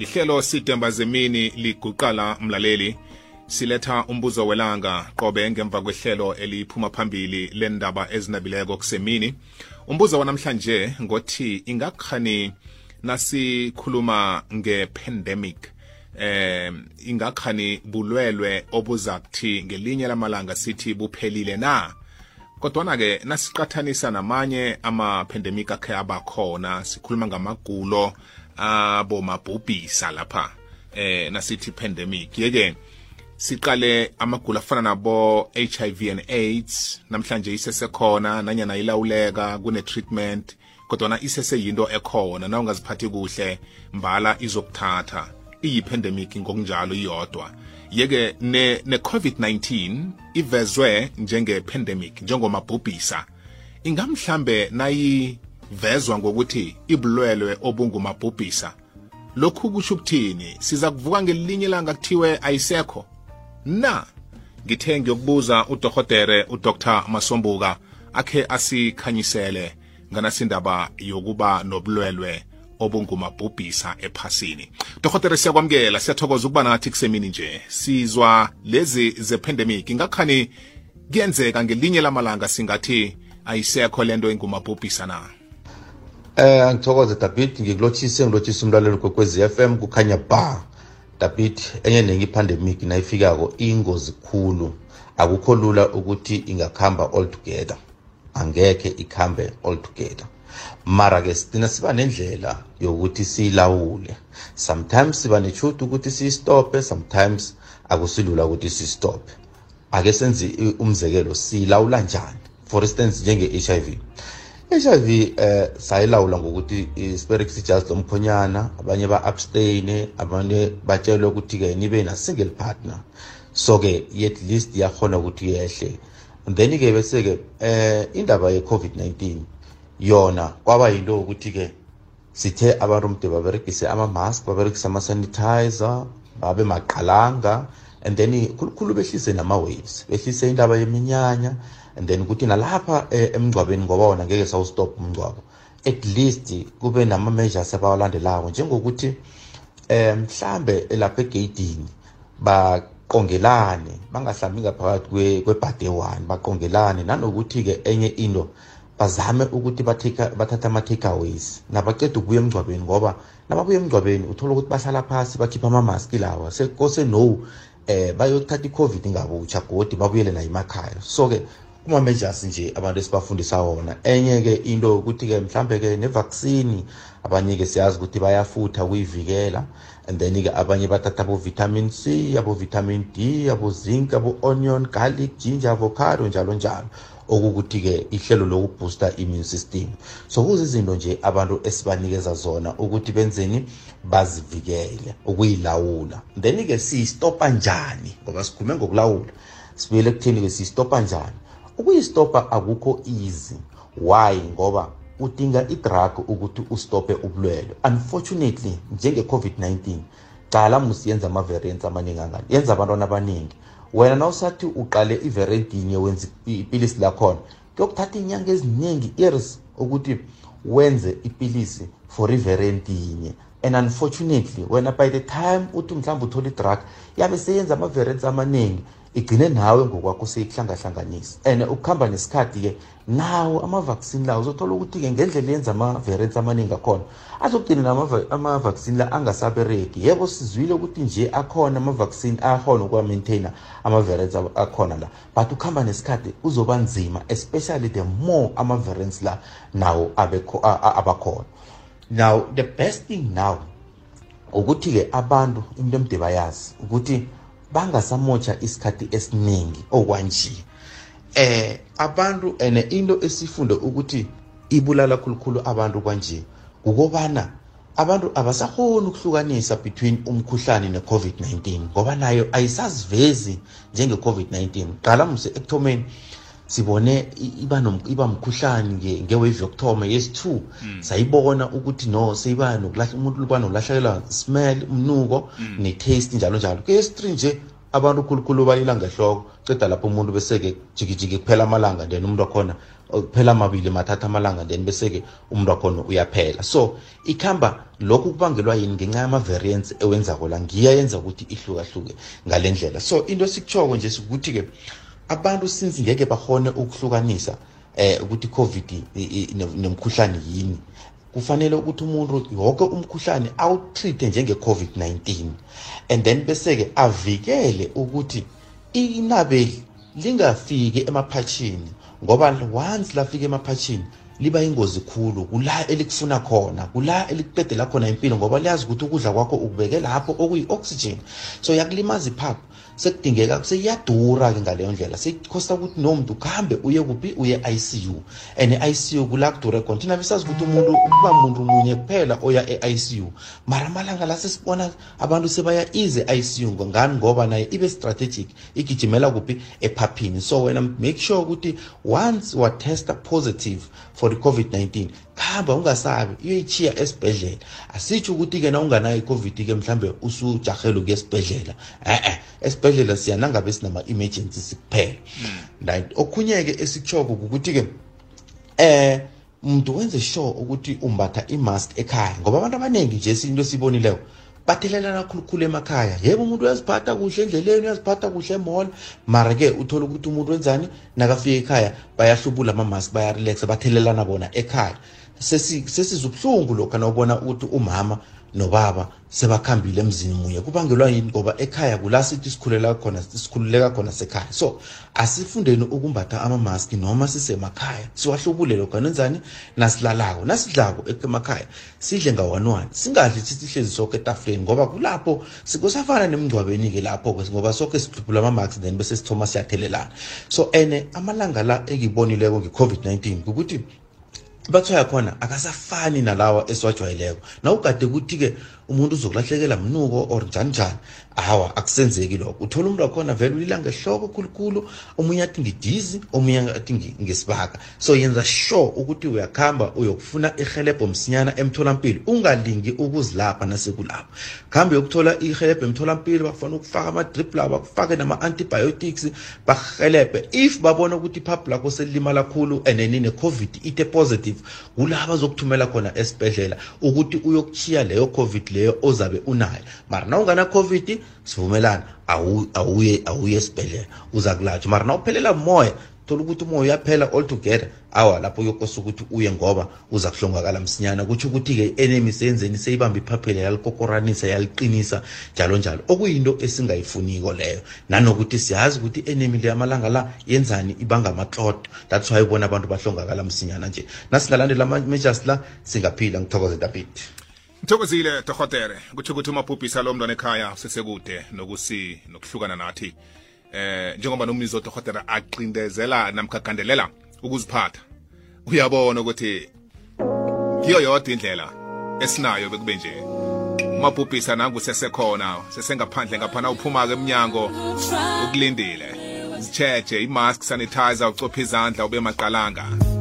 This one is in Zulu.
lihlelo sidemba zemini liguqala mlaleli. Siletha umbuzo welanga. Qobe ngemva kwehlelo eliphuma phambili lendaba ezinabileko kusemini. Umbuzo wanamhlanje ngothi ingakhani nasikhuluma ngepandemic? Eh ingakhani bulwelwe obuza kuthi ngelinye lamalanga sithi buphelile na? Kodwana ke nasiqathanisa namanye ama-pandemic akhe abakhona. Sikhuluma ngamagulo abomabhubhisa lapha eh nasithi pandemic. Yeke siqale amagulo afana nabo HIV and AIDS namhlanje isesekhona nanyana ilawuleka kune treatment kodwa iseseyinto ekhona na ungaziphathi kuhle mbala izokuthatha. Iyi-pandemic ngokunjalo iyodwa. Yeke ne-covid-19 ivezwe njenge-pandemic njengomabhubhisa. Ingamhlambe nayivezwa ngokuthi ibulwelwe obungumabhubhisa. Lokhu kusho ukuthini? Siza kuvuka ngelinye ilanga kuthiwe ayisekho? Na ngithe ngiyokubuza udohotere udr masombuka akhe asikhanyisele nganasindaba yokuba nobulwelwe obungumabhubhisa ephasini. Dohotere siyakwamukela siyathokoza ukuba nathi kusemini nje. Sizwa lezi zepandemic ngakhani kuyenzeka ngelinye lamalanga singathi ayisekho lento engumabhubhisa na? Eh ngithokoze David ngikulotshise ngilotshisa umlalelo kwekwezi FM kukhanya ba David enye nenye ipandemic nayifikako ingozi khulu. Akukho lula ukuthi ingakhamba all together. Angeke ikhambe all together. Mara ke sidina siba nendlela yokuthi siyilawule sometimes siba nethuth ukuthi siyistope sometimes akusilula ukuthi siyistope. Ake senze umzekelo siyilawula njani? For instance njenge-HIV HIV eh sayilawula ngokuthi isiberekisa ijazi lomkhonyana abanye ba-abstain abanye batshelwe ukuthi ke nibe na single partner. So ke at least yakhona ukuthi yehle. Then ke bese ke eh indaba ye-covid-19 yona kwaba yinto ukuthi ke sithe abantu mde baberegise ama-mask baberegise ama-sanitizer babe maqalanga and then khulukhulu behlise nama-waves. Behlise indaba yeminyanya and then ukuthi nalapha emngcwabeni ngoba wona ngeke sawustop umngcwabo at least kube nama-measures abawalandelako. Njengokuthi um mhlambe lapha egeyidini baqongelane bangahlambi ngaphakathi kwebhade one baqongelane. Nanokuthi-ke enye into bazame ukuthi bathathe ama-takeaways nabaceda ukubuya emngcwabeni ngoba nababuya emngcwabeni uthola ukuthi bahlala phasi bakhipha amamaski lawa. Sekose no eh bayothatha i-covid ngabutsha godi babuyele nayo emakhaya. So-ke kuma-measures nje abantu esibafundisa wona enye-ke into ukuthi-ke mhlambe-ke nevaccine abanye-ke siyazi ukuthi bayafutha ukuyivikela and then-ke abanye bathatha abo-vitamin c abo-vitamin d abo-zinc abo-onion garlic ginger avocado njalo njalo. Okukuthi-ke ihlelo lokubooster immune system. So kuzizinto nje abantu esibanikeza zona ukuthi benzeni bazivikele ukuyilawula. Then-ke siyistopa njani? Ngoba sikhulume ngokulawula. Sibuyele ekutheni-ke siyistopa njani? Ukuyistopa akukho easy. Why? Ngoba udinga idrug ukuthi ustope ubulwelwe. Unfortunately njenge-covid-19 cala musiyenza ama-variants amaningi angani? Yenza abantwana abaningi. Wena nawusathi uqale i-variant yinye wenza ipilisi lakhona kuyokuthatha iy'nyanga eziningi years ukuthi wenze ipilisi for i-variant yinye. And unfortunately wena by the time uthi mhlawumbe uthola idrug yabe seyenza ama-variants amaningi igcine nawe ngokwakho seyikuhlangahlanganisa and ukuhamba nesikhathi-ke nawo ama-vaccine lawo uzothola ukuthi-ke ngendlela yenza ama-variants amaningi akhona azokugcina ama-vaccine la angasabereki yebo sizwile ukuthi nje akhona ama-vaccine ayakhona ukuwa-maintaina ama-variants akhona la. But ukuhamba nesikhathi uzoba nzima especially the more ama-variants la nawo abakhona. Now the best thing now ukuthi-ke abantu into emde bayazi ukuthi bangasamotsha isikhathi esiningi okwanje. Eh abantu ene into esifunde ukuthi ibulala khulukhulu abantu kwanje ukobana abantu abasahoni ukuhlukanisa between umkhuhlane ne-covid-19 ngoba nayo ayisazivezi njenge-covid-19 qala mse ekuthomeni sibone iba iba mkhuhlane ngewave yokuthoma yesi-2 sayibona ukuthi no seyiba umuntu uba nolahlekelwa smell umnuko ne-taste njalo njalo. Kuyesi-3 nje abantu khulukhulu balila ngehloko ceda lapho umuntu bese-ke jikijiki kuphela amalanga then umuntu wakhona kuphela amabili mathatha amalanga then bese-ke umuntu wakhona uyaphela. So ikhamba lokhu kubangelwa yini ngenxa yama-variance ewenzako la? Ngiyayenza ukuthi ihlukahluke ngale ndlela. So into esikuchoko nje sikuthi-ke abantu since ngeke bahone ukuhlukanisa eh ukuthi covid nemkhuhlane yini. Kufanele ukuthi umuntu yonke umkhuhlane awutreate njenge-covid-19 and then bese-ke avikele ukuthi inabe lingafiki emaphatshini ngoba once lafika emaphatshini liba ingozi khulu. Kula elikufuna khona kula elikuqedela khona impilo ngoba liyazi ukuthi ukudla kwakho ukubeke lapho okuyi-oxygen. So yakulimaza iphaphu sekudingeka seyiyadura-ke ngaleyo ndlela. Sekukhosta ukuthi nomuntu kuhambe uye kuphi? Uye ICU and i-ICU kula kudure khona. Thina besazi ukuthi umuntu ukuba muntu munye kuphela oya e-ICU mara amalanga la sesibona abantu sebaya ize ICU ngani? Ngoba naye ibe strategic igijimela kuphi? Ephaphini. So wena make sure ukuthi once watesta positive for the covid-19 khamba ungasabi uyoyichiya esibhedlela. Asitsho ukuthi-ke na unganayo i-covid-ke mhlambe usujahela ukuya esibhedlela. E-e esibhedlela siyanangabe sinama-emergencies kuphela right. Okhunye-ke esikuchoko ukuthi-ke eh umuntu wenze sure ukuthi umbatha imask ekhaya ngoba abantu abaningi nje into esiyibonileyo bathelelana khulukhulu emakhaya. Yebo umuntu uyaziphatha kuhle endleleni uyaziphatha kuhle emall. Mara-ke uthole ukuthi umuntu wenzani? Nakafika ekhaya bayahlubula ama-mask bayarelaxa bathelelana bona ekhaya. Sesizwa ubuhlungu lokhu nawubona ukuthi umama nobaba sebakhambile emzini munye. Kubangelwa yini? Ngoba ekhaya kula sithi sikhulela khona sikhululeka khona sekhaya. So asifundeni ukumbatha amamaski noma sisemakhaya. Siwahlubule lokho nenzani? Nasilalako nasidlako emakhaya sidle ngawanwani singadli sithi hlezi sonke etafuleni ngoba kulapho sikusafana nemngcwabeni-ke lapho-ke ngoba sonke sihlubula ama-mask then bese sithoma siyathelelana. So ene amalanga la engibonileko nge-covid-19 ukuthi bathwaya khona akasafani nalawa esiwajwayeleko nawugade ukuthi-ke umuntu uzokulahlekela mnuko or njani njani hawa akusenzeki lokho. Uthola umuntu wakhona vele ulila ngehloko khulukhulu omunye athi ngidizi omunye athi ngesibaka. So yenza sure ukuthi uyakhamba uyokufuna ihelebho msinyana emtholampilo ungalingi ukuzilapha nasekulapho. Khambe uyokuthola ihelebho emtholampilo bafuna ukufaka ama-drip lawo bakufake nama-antibiotics bahelebhe if babona ukuthi iphaphu lakho selilimala khulu and nine-covid ite positive kula bazokuthumela khona esibhedlela ukuthi uyokuchiya leyo covid leyo ozabe unayo. Mara na ungana covid sivumelana awuye awuye esibhedlela uza kulatshwa mara na uphelela moya thola ukuthi umoya uyaphela altogether. Awa lapho uyokosa ukuthi uye ngoba uza kuhlongakala msinyana. Kutsho ukuthi-ke enemy seyenzeni seyibamba iphaphela yalikokoranisa yaliqinisa njalo njalo. Okuyinto esingayifuniko leyo. Nanokuthi siyazi ukuthi enemy le amalanga la yenzani ibanga amatlot that's why ibona abantu bahlongakala msinyana nje. Nasingalandela ama-measures la singaphila ngithokoze david. Ngithokozile dohotere kuthi ukuthi umabhubhisa lo mntwana ekhaya usesekude nokusi nokuhlukana nathi. Eh njengoba nomnizo dohotere aqindezela namkhagandelela ukuziphatha uyabona ukuthi ngiyo yodwa indlela esinayo bekube nje. Umabhubhisa nangu sesekhona sesengaphandle ngaphana uphuma ke eminyango ukulindile. Zitsheje imask sanitizer ucopha izandla ube maqalanga.